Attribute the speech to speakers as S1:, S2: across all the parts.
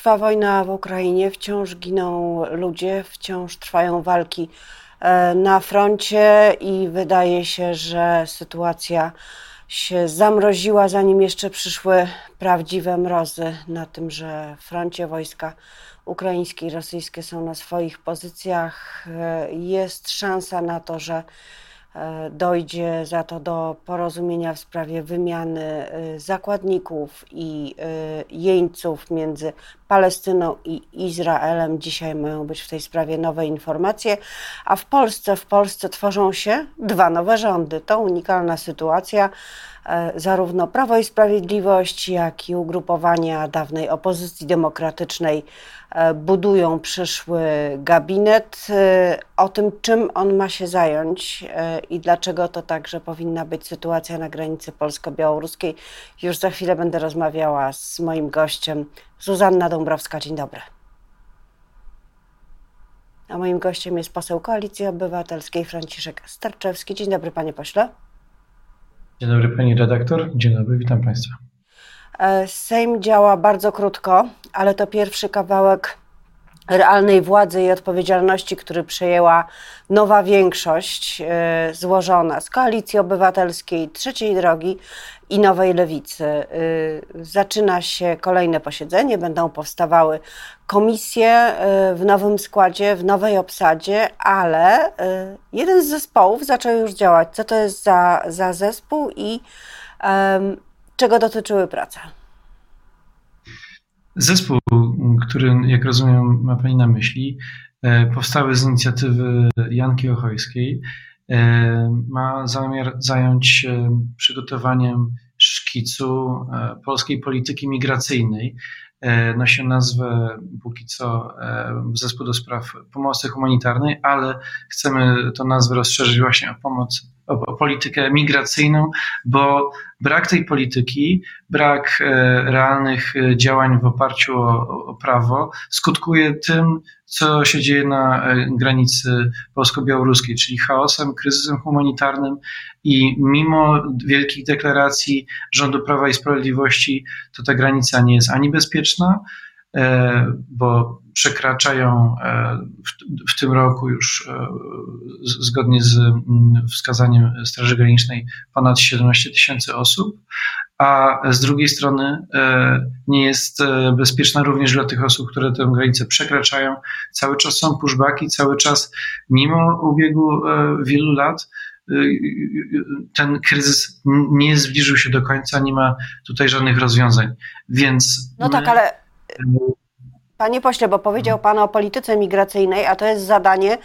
S1: trwa wojna w Ukrainie, wciąż giną ludzie, wciąż trwają walki e, na froncie i wydaje się, że sytuacja się zamroziła, zanim jeszcze przyszły prawdziwe mrozy na tym, że froncie wojska ukraińskie i rosyjskie są na swoich pozycjach. E, jest szansa na to, że E, dojdzie za to do porozumienia w sprawie wymiany zakładników i jeńców między Palestyną i Izraelem. Dzisiaj mają być w tej sprawie nowe informacje, a w Polsce, w Polsce tworzą się dwa nowe rządy. To unikalna sytuacja. Zarówno Prawo i Sprawiedliwość, jak i ugrupowania dawnej opozycji demokratycznej E, budują przyszły gabinet. E, o tym, czym on ma się zająć e, i dlaczego to także powinna być sytuacja na granicy polsko-białoruskiej, już za chwilę będę rozmawiała z moim gościem, Zuzanna Dąbrowska. Dzień dobry. A moim gościem jest poseł Koalicji Obywatelskiej Franciszek Starczewski. Dzień dobry, panie pośle.
S2: Dzień dobry, pani redaktor. Dzień dobry, witam państwa.
S1: E, Sejm działa bardzo krótko, ale to pierwszy kawałek realnej władzy i odpowiedzialności, który przejęła nowa większość e, złożona z Koalicji Obywatelskiej, Trzeciej Drogi i Nowej Lewicy. E, zaczyna się kolejne posiedzenie, będą powstawały komisje w nowym składzie, w nowej obsadzie, ale jeden z zespołów zaczął już działać. Co to jest za, za zespół i Czego dotyczyły prace?
S2: Zespół, który, jak rozumiem, ma Pani na myśli, e, powstały z inicjatywy Janki Ochojskiej, e, ma zamiar zająć się przygotowaniem szkicu e, polskiej polityki migracyjnej. Nosi nazwę póki co Zespół do Spraw Pomocy Humanitarnej, ale chcemy tę nazwę rozszerzyć właśnie o pomoc politykę migracyjną, bo brak tej polityki, brak e, realnych e, działań w oparciu o, o prawo skutkuje tym, co się dzieje na e, granicy polsko-białoruskiej, czyli chaosem, kryzysem humanitarnym i mimo wielkich deklaracji rządu Prawa i Sprawiedliwości, to ta granica nie jest ani bezpieczna, bo przekraczają e, w, tym roku już e, zgodnie z mm, wskazaniem Straży Granicznej ponad 17 tysięcy osób, a z drugiej strony e, nie jest bezpieczna również dla tych osób, które tę granicę przekraczają. Cały czas są pushbacki, cały czas mimo ubiegu wielu lat ten kryzys nie zbliżył się do końca, nie ma tutaj żadnych rozwiązań. Więc.
S1: No tak, ale Panie pośle, bo powiedział Pan o polityce migracyjnej, a to jest zadanie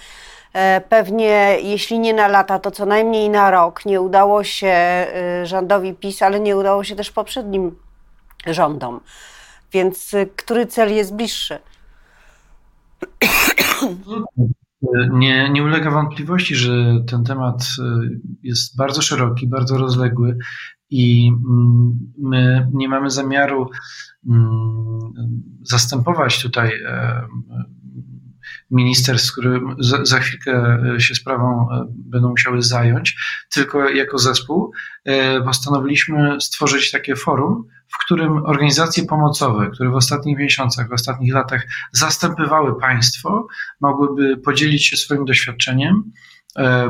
S1: e, pewnie, jeśli nie na lata, to co najmniej na rok. Nie udało się e, rządowi PiS, ale nie udało się też poprzednim rządom. Więc e, który cel jest bliższy?
S2: Nie, nie ulega wątpliwości, że ten temat jest bardzo szeroki, bardzo rozległy i mm, my nie mamy zamiaru mm, zastępować tutaj e, ministerstw, które za, chwilkę się sprawą e, będą musiały zająć, tylko jako zespół e, postanowiliśmy stworzyć takie forum, w którym organizacje pomocowe, które w ostatnich miesiącach, w ostatnich latach zastępywały państwo, mogłyby podzielić się swoim doświadczeniem, E,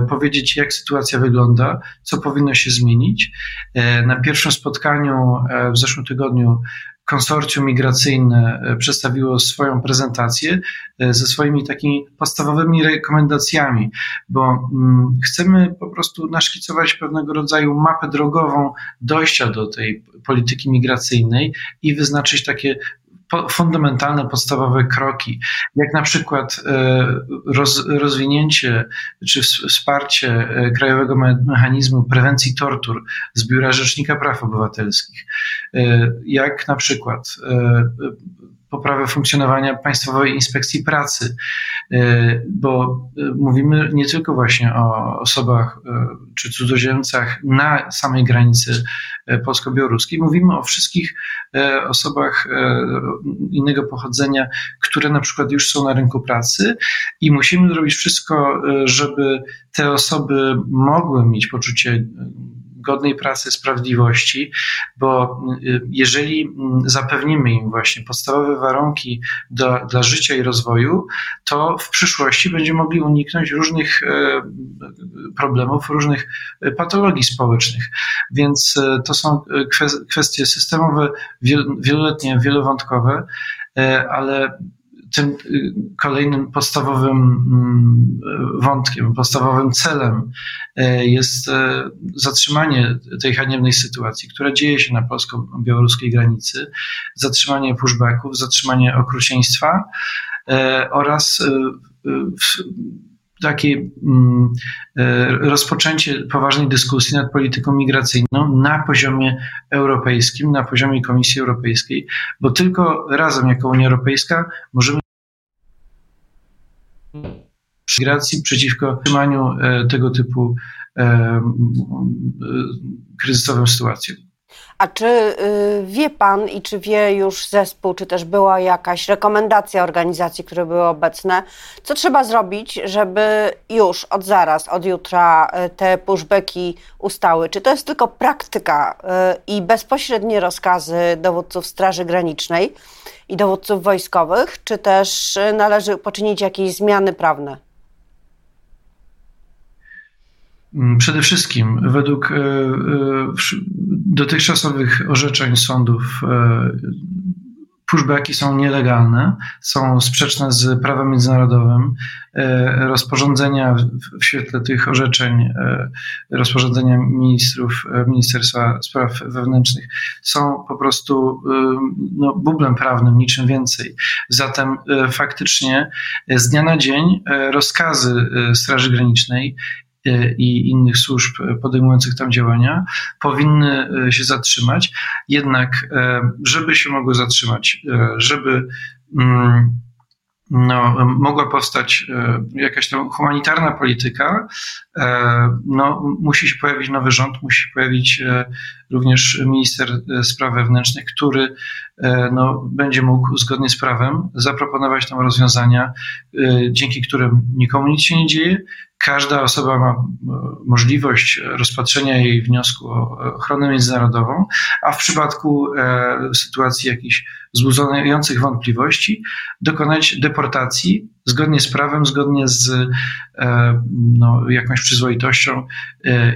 S2: powiedzieć, jak sytuacja wygląda, co powinno się zmienić. E, na pierwszym spotkaniu e, w zeszłym tygodniu konsorcjum migracyjne przedstawiło swoją prezentację ze swoimi takimi podstawowymi rekomendacjami, bo mm, chcemy po prostu naszkicować pewnego rodzaju mapę drogową dojścia do tej polityki migracyjnej i wyznaczyć takie fundamentalne, podstawowe kroki, jak na przykład e, roz, rozwinięcie czy wsparcie e, Krajowego Mechanizmu Prewencji Tortur z Biura Rzecznika Praw Obywatelskich, e, jak na przykład poprawę funkcjonowania Państwowej Inspekcji Pracy, e, bo e, mówimy nie tylko właśnie o osobach e, czy cudzoziemcach na samej granicy polsko-białoruskiej, mówimy o wszystkich osobach innego pochodzenia, które na przykład już są na rynku pracy i musimy zrobić wszystko, żeby te osoby mogły mieć poczucie godnej pracy, sprawiedliwości, bo jeżeli zapewnimy im właśnie podstawowe warunki do, dla życia i rozwoju, to w przyszłości będziemy mogli uniknąć różnych problemów, różnych patologii społecznych. Więc to są kwestie systemowe, wieloletnie, wielowątkowe, ale tym y, kolejnym podstawowym mm, wątkiem, podstawowym celem y, jest y, zatrzymanie tej haniebnej sytuacji, która dzieje się na polsko-białoruskiej granicy, zatrzymanie pushbacków, zatrzymanie okrucieństwa oraz takie mm, rozpoczęcie poważnej dyskusji nad polityką migracyjną na poziomie europejskim, na poziomie Komisji Europejskiej, bo tylko razem jako Unia Europejska możemy migracji, przeciwko trzymaniu e, tego typu e, e, kryzysowym sytuacjom.
S1: A czy y, wie Pan i czy wie już zespół, czy też była jakaś rekomendacja organizacji, które były obecne, co trzeba zrobić, żeby już od zaraz, od jutra te pushbacki ustały? Czy to jest tylko praktyka i bezpośrednie rozkazy dowódców Straży Granicznej i dowódców wojskowych, czy też należy poczynić jakieś zmiany prawne?
S2: Przede wszystkim według e, e, dotychczasowych orzeczeń sądów e, pushbacki są nielegalne, są sprzeczne z prawem międzynarodowym. Rozporządzenia w świetle tych orzeczeń, rozporządzenia ministrów Ministerstwa Spraw Wewnętrznych są po prostu no, bublem prawnym, niczym więcej. Zatem faktycznie z dnia na dzień rozkazy Straży Granicznej i innych służb podejmujących tam działania powinny e, się zatrzymać. Jednak, e, żeby się mogły zatrzymać, żeby mm, no, mogła powstać jakaś tam humanitarna polityka, no, musi się pojawić nowy rząd, musi się pojawić również minister spraw wewnętrznych, który no, będzie mógł zgodnie z prawem zaproponować tam rozwiązania, dzięki którym nikomu nic się nie dzieje, każda osoba ma e, możliwość rozpatrzenia jej wniosku o ochronę międzynarodową, a w przypadku e, sytuacji jakichś wzbudzających wątpliwości dokonać deportacji zgodnie z prawem, zgodnie z e, no, jakąś przyzwoitością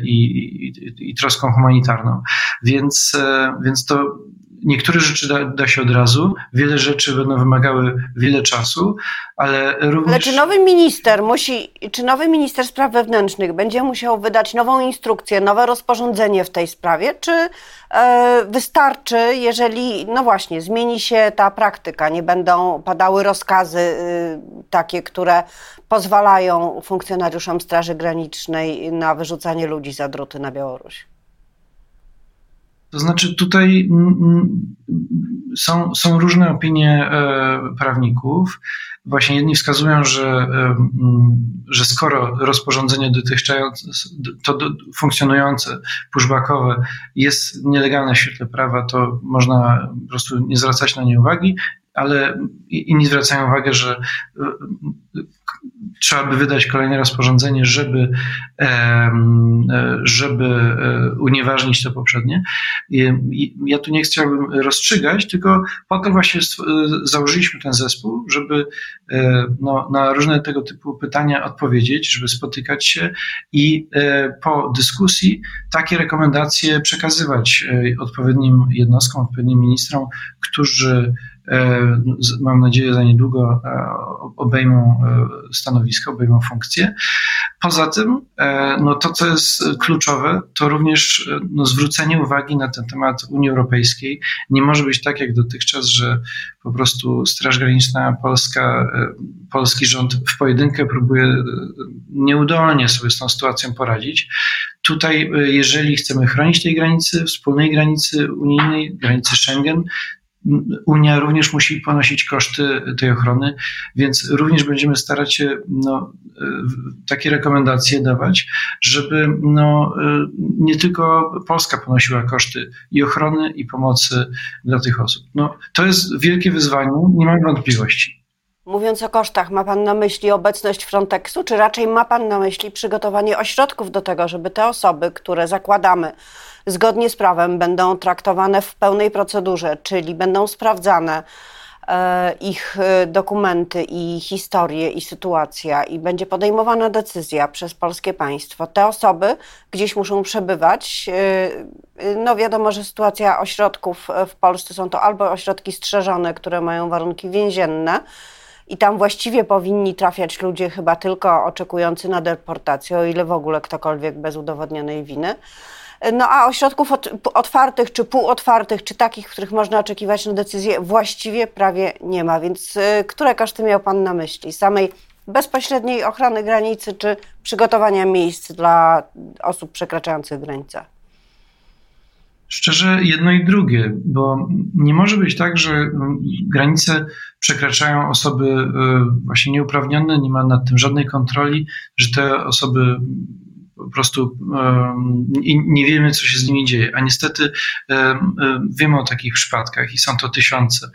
S2: i, i, i troską humanitarną. Więc, więc to niektóre rzeczy da, da, się od razu, wiele rzeczy będą wymagały wiele czasu, ale również...
S1: Ale czy nowy minister musi, czy nowy minister spraw wewnętrznych będzie musiał wydać nową instrukcję, nowe rozporządzenie w tej sprawie, czy e, wystarczy, jeżeli, no właśnie, zmieni się ta praktyka, nie będą padały rozkazy y, takie, które pozwalają funkcjonariuszom Straży Granicznej na wyrzucanie ludzi za druty na Białoruś?
S2: To znaczy, tutaj są, są różne opinie e, prawników. Właśnie jedni wskazują, że, e, że skoro rozporządzenie dotychczas to funkcjonujące, pushbackowe jest nielegalne w świetle prawa, to można po prostu nie zwracać na nie uwagi, ale inni zwracają uwagę, że e, trzeba by wydać kolejne rozporządzenie, żeby, żeby e, unieważnić to poprzednie. Ja tu nie chciałbym rozstrzygać, tylko po to właśnie założyliśmy ten zespół, żeby e, no, na różne tego typu pytania odpowiedzieć, żeby spotykać się i e, po dyskusji takie rekomendacje przekazywać odpowiednim jednostkom, odpowiednim ministrom, którzy E, mam nadzieję, za niedługo e, obejmą e, stanowisko, obejmą funkcję. Poza tym, no to, co jest kluczowe, to również no, zwrócenie uwagi na ten temat Unii Europejskiej. Nie może być tak jak dotychczas, że po prostu Straż Graniczna Polska, polski rząd w pojedynkę próbuje nieudolnie sobie z tą sytuacją poradzić. Tutaj, jeżeli chcemy chronić tej granicy, wspólnej granicy unijnej, granicy Schengen, Unia również musi ponosić koszty tej ochrony, więc również będziemy starać się no, takie rekomendacje dawać, żeby no, nie tylko Polska ponosiła koszty i ochrony, i pomocy dla tych osób. No, to jest wielkie wyzwanie, nie mam wątpliwości.
S1: Mówiąc o kosztach, ma Pan na myśli obecność Frontexu, czy raczej ma Pan na myśli przygotowanie ośrodków do tego, żeby te osoby, które zakładamy zgodnie z prawem, będą traktowane w pełnej procedurze, czyli będą sprawdzane e, ich e, dokumenty i historie i sytuacja i będzie podejmowana decyzja przez polskie państwo. Te osoby gdzieś muszą przebywać. E, no wiadomo, że sytuacja ośrodków w Polsce są to albo ośrodki strzeżone, które mają warunki więzienne, i tam właściwie powinni trafiać ludzie chyba tylko oczekujący na deportację, o ile w ogóle ktokolwiek bez udowodnionej winy. No a ośrodków otwartych, czy półotwartych, czy takich, w których można oczekiwać na decyzję, właściwie prawie nie ma. Więc y, które koszty miał Pan na myśli? Samej bezpośredniej ochrony granicy, czy przygotowania miejsc dla osób przekraczających granicę?
S2: Szczerze, jedno i drugie, bo nie może być tak, że granice przekraczają osoby y, właśnie nieuprawnione, nie ma nad tym żadnej kontroli, że te osoby po prostu nie wiemy, co się z nimi dzieje. A niestety wiemy o takich przypadkach i są to tysiące.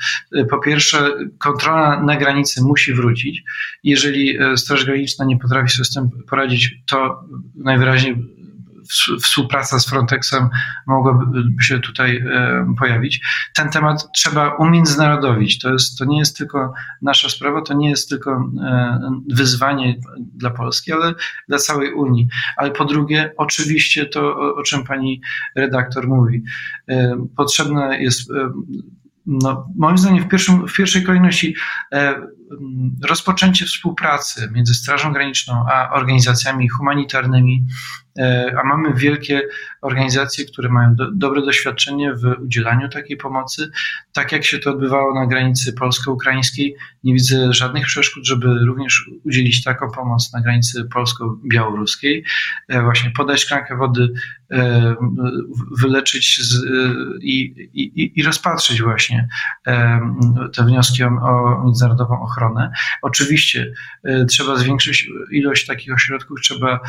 S2: Po pierwsze, kontrola na granicy musi wrócić. Jeżeli e, Straż Graniczna nie potrafi sobie z tym poradzić, to najwyraźniej współpraca z Frontexem mogłaby się tutaj e, pojawić. Ten temat trzeba umiędzynarodowić. To, jest, to nie jest tylko nasza sprawa, to nie jest tylko e, wyzwanie dla Polski, ale dla całej Unii. Ale po drugie, oczywiście to, o czym pani redaktor mówi, e, potrzebne jest no, moim zdaniem w, pierwszym, w pierwszej kolejności rozpoczęcie współpracy między Strażą Graniczną a organizacjami humanitarnymi a mamy wielkie organizacje, które mają do, dobre doświadczenie w udzielaniu takiej pomocy. Tak jak się to odbywało na granicy polsko-ukraińskiej, nie widzę żadnych przeszkód, żeby również udzielić taką pomoc na granicy polsko-białoruskiej. E, właśnie podać szklankę wody, e, wyleczyć z, i, i, i rozpatrzyć właśnie te wnioski o, o międzynarodową ochronę. Oczywiście trzeba zwiększyć ilość takich ośrodków, trzeba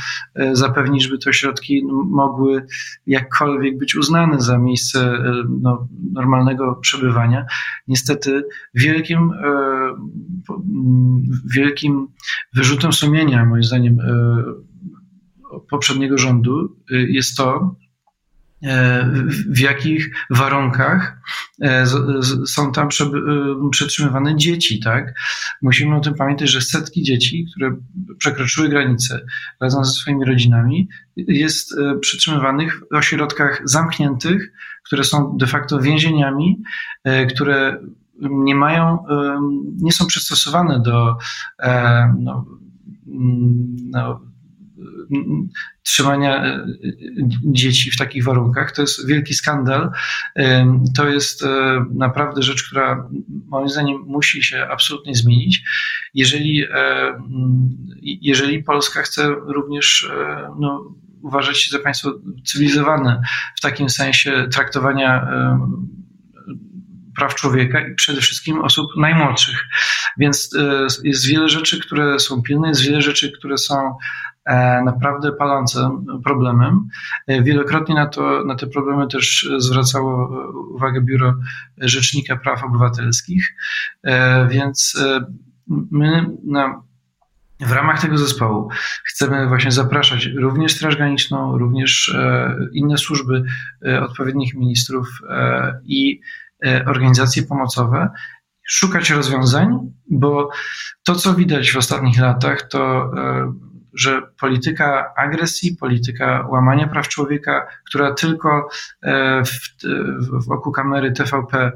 S2: zapewnić, żeby żeby te ośrodki mogły jakkolwiek być uznane za miejsce e, no, normalnego przebywania. Niestety wielkim, e, wielkim wyrzutem sumienia, moim zdaniem, e, poprzedniego rządu jest to, w jakich warunkach e, są tam e, przetrzymywane dzieci, tak? Musimy o tym pamiętać, że setki dzieci, które przekroczyły granicę razem ze swoimi rodzinami, jest przetrzymywanych w ośrodkach zamkniętych, które są de facto więzieniami, które nie mają, nie są przystosowane do no, no, trzymania e, dzieci w takich warunkach. To jest wielki skandal. To jest e, naprawdę rzecz, która moim zdaniem musi się absolutnie zmienić. Jeżeli, e, jeżeli Polska chce również no, uważać się za państwo cywilizowane w takim sensie traktowania praw człowieka i przede wszystkim osób najmłodszych. Więc jest wiele rzeczy, które są pilne, jest wiele rzeczy, które są naprawdę palącym problemem. E, wielokrotnie na, to, na te problemy też zwracało uwagę Biuro Rzecznika Praw Obywatelskich, e, więc my na, w ramach tego zespołu chcemy właśnie zapraszać również Straż Graniczną, również inne służby odpowiednich ministrów i organizacje pomocowe, szukać rozwiązań, bo to, co widać w ostatnich latach, to że polityka agresji, polityka łamania praw człowieka, która tylko e, w, wokół kamery TVP e,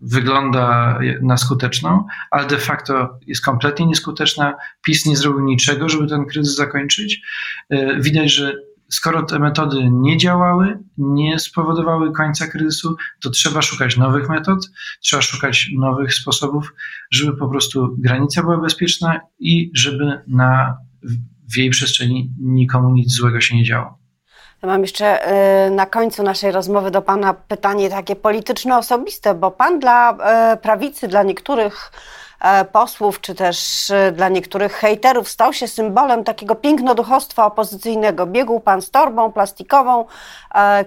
S2: wygląda na skuteczną, ale de facto jest kompletnie nieskuteczna. PiS nie zrobił niczego, żeby ten kryzys zakończyć. E, widać, że skoro te metody nie działały, nie spowodowały końca kryzysu, to trzeba szukać nowych metod, trzeba szukać nowych sposobów, żeby po prostu granica była bezpieczna i żeby na, w jej przestrzeni nikomu nic złego się nie działo.
S1: Mam jeszcze e, na końcu naszej rozmowy do Pana pytanie takie polityczno-osobiste, bo Pan dla e, prawicy, dla niektórych posłów, czy też dla niektórych hejterów stał się symbolem takiego pięknoduchostwa opozycyjnego. Biegł Pan z torbą plastikową,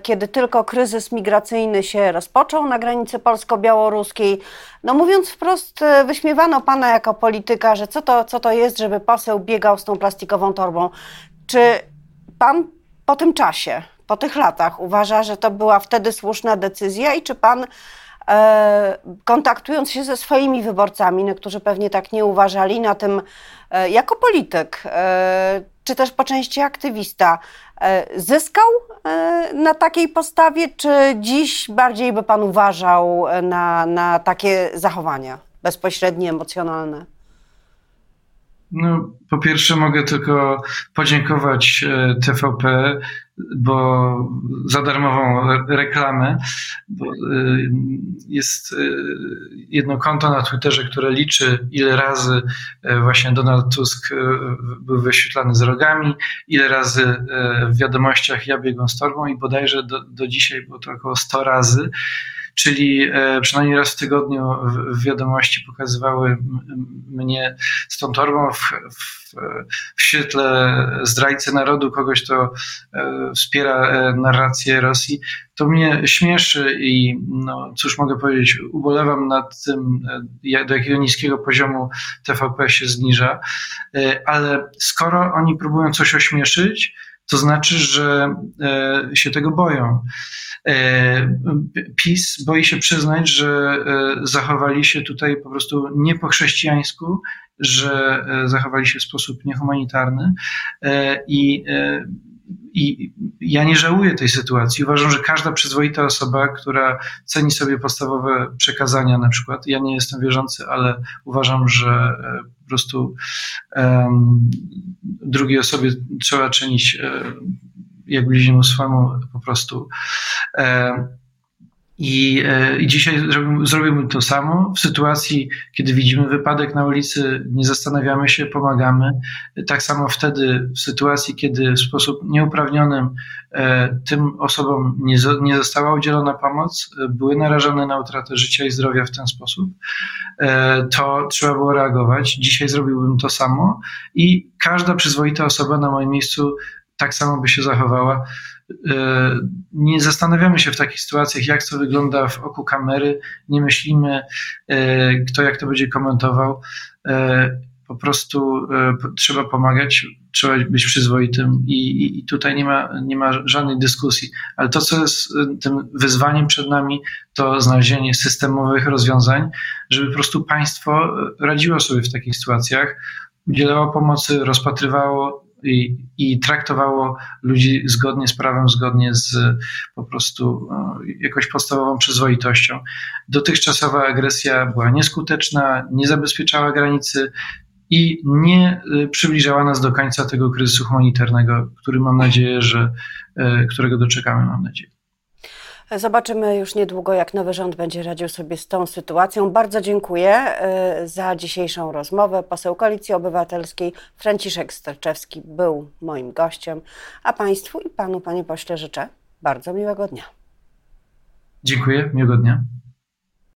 S1: kiedy tylko kryzys migracyjny się rozpoczął na granicy polsko-białoruskiej. No mówiąc wprost, wyśmiewano Pana jako polityka, że co to, co to jest, żeby poseł biegał z tą plastikową torbą. Czy Pan po tym czasie, po tych latach uważa, że to była wtedy słuszna decyzja i czy pan e, kontaktując się ze swoimi wyborcami, no, którzy pewnie tak nie uważali, na tym e, jako polityk, e, czy też po części aktywista, e, zyskał e, na takiej postawie, czy dziś bardziej by pan uważał na, na takie zachowania bezpośrednie, emocjonalne?
S2: No, po pierwsze mogę tylko podziękować e, TVP, bo za darmową reklamę. E, jest e, jedno konto na Twitterze, które liczy, ile razy właśnie Donald Tusk był wyświetlany z rogami, ile razy w wiadomościach ja biegłem z torbą i bodajże do, do dzisiaj było to około 100 razy czyli e, przynajmniej raz w tygodniu w wiadomości pokazywały mnie z tą torbą w, w, w świetle zdrajcy narodu, kogoś, kto e, wspiera e, narrację Rosji. To mnie śmieszy i no, cóż mogę powiedzieć, ubolewam nad tym, do jakiego niskiego poziomu TVP się zniża, ale skoro oni próbują coś ośmieszyć, to znaczy, że się tego boją. E, PiS boi się przyznać, że e, zachowali się tutaj po prostu nie po chrześcijańsku, że e, zachowali się w sposób niehumanitarny i i ja nie żałuję tej sytuacji. Uważam, że każda przyzwoita osoba, która ceni sobie podstawowe przekazania, na przykład, ja nie jestem wierzący, ale uważam, że po prostu um, drugiej osobie trzeba czynić jak bliźniemu swemu po prostu. E, I, e, I dzisiaj zrobimy to samo. W sytuacji, kiedy widzimy wypadek na ulicy, nie zastanawiamy się, pomagamy. Tak samo wtedy, w sytuacji, kiedy w sposób nieuprawniony e, tym osobom nie, nie została udzielona pomoc, były narażone na utratę życia i zdrowia w ten sposób, to trzeba było reagować. Dzisiaj zrobiłbym to samo i każda przyzwoita osoba na moim miejscu tak samo by się zachowała. E, nie zastanawiamy się w takich sytuacjach, jak to wygląda w oku kamery, nie myślimy, e, kto jak to będzie komentował. E, po prostu trzeba pomagać, trzeba być przyzwoitym i, i tutaj nie ma, nie ma żadnej dyskusji. Ale to, co jest tym wyzwaniem przed nami, to znalezienie systemowych rozwiązań, żeby po prostu państwo radziło sobie w takich sytuacjach, udzielało pomocy, rozpatrywało i, i traktowało ludzi zgodnie z prawem, zgodnie z po prostu no, jakąś podstawową przyzwoitością. Dotychczasowa agresja była nieskuteczna, nie zabezpieczała granicy i nie y, przybliżała nas do końca tego kryzysu humanitarnego, który mam nadzieję, że którego doczekamy, mam nadzieję.
S1: Zobaczymy już niedługo, jak nowy rząd będzie radził sobie z tą sytuacją. Bardzo dziękuję y, za dzisiejszą rozmowę. Poseł Koalicji Obywatelskiej Franciszek Sterczewski był moim gościem, a Państwu i Panu, Panie Pośle, życzę bardzo miłego dnia.
S2: Dziękuję, miłego dnia.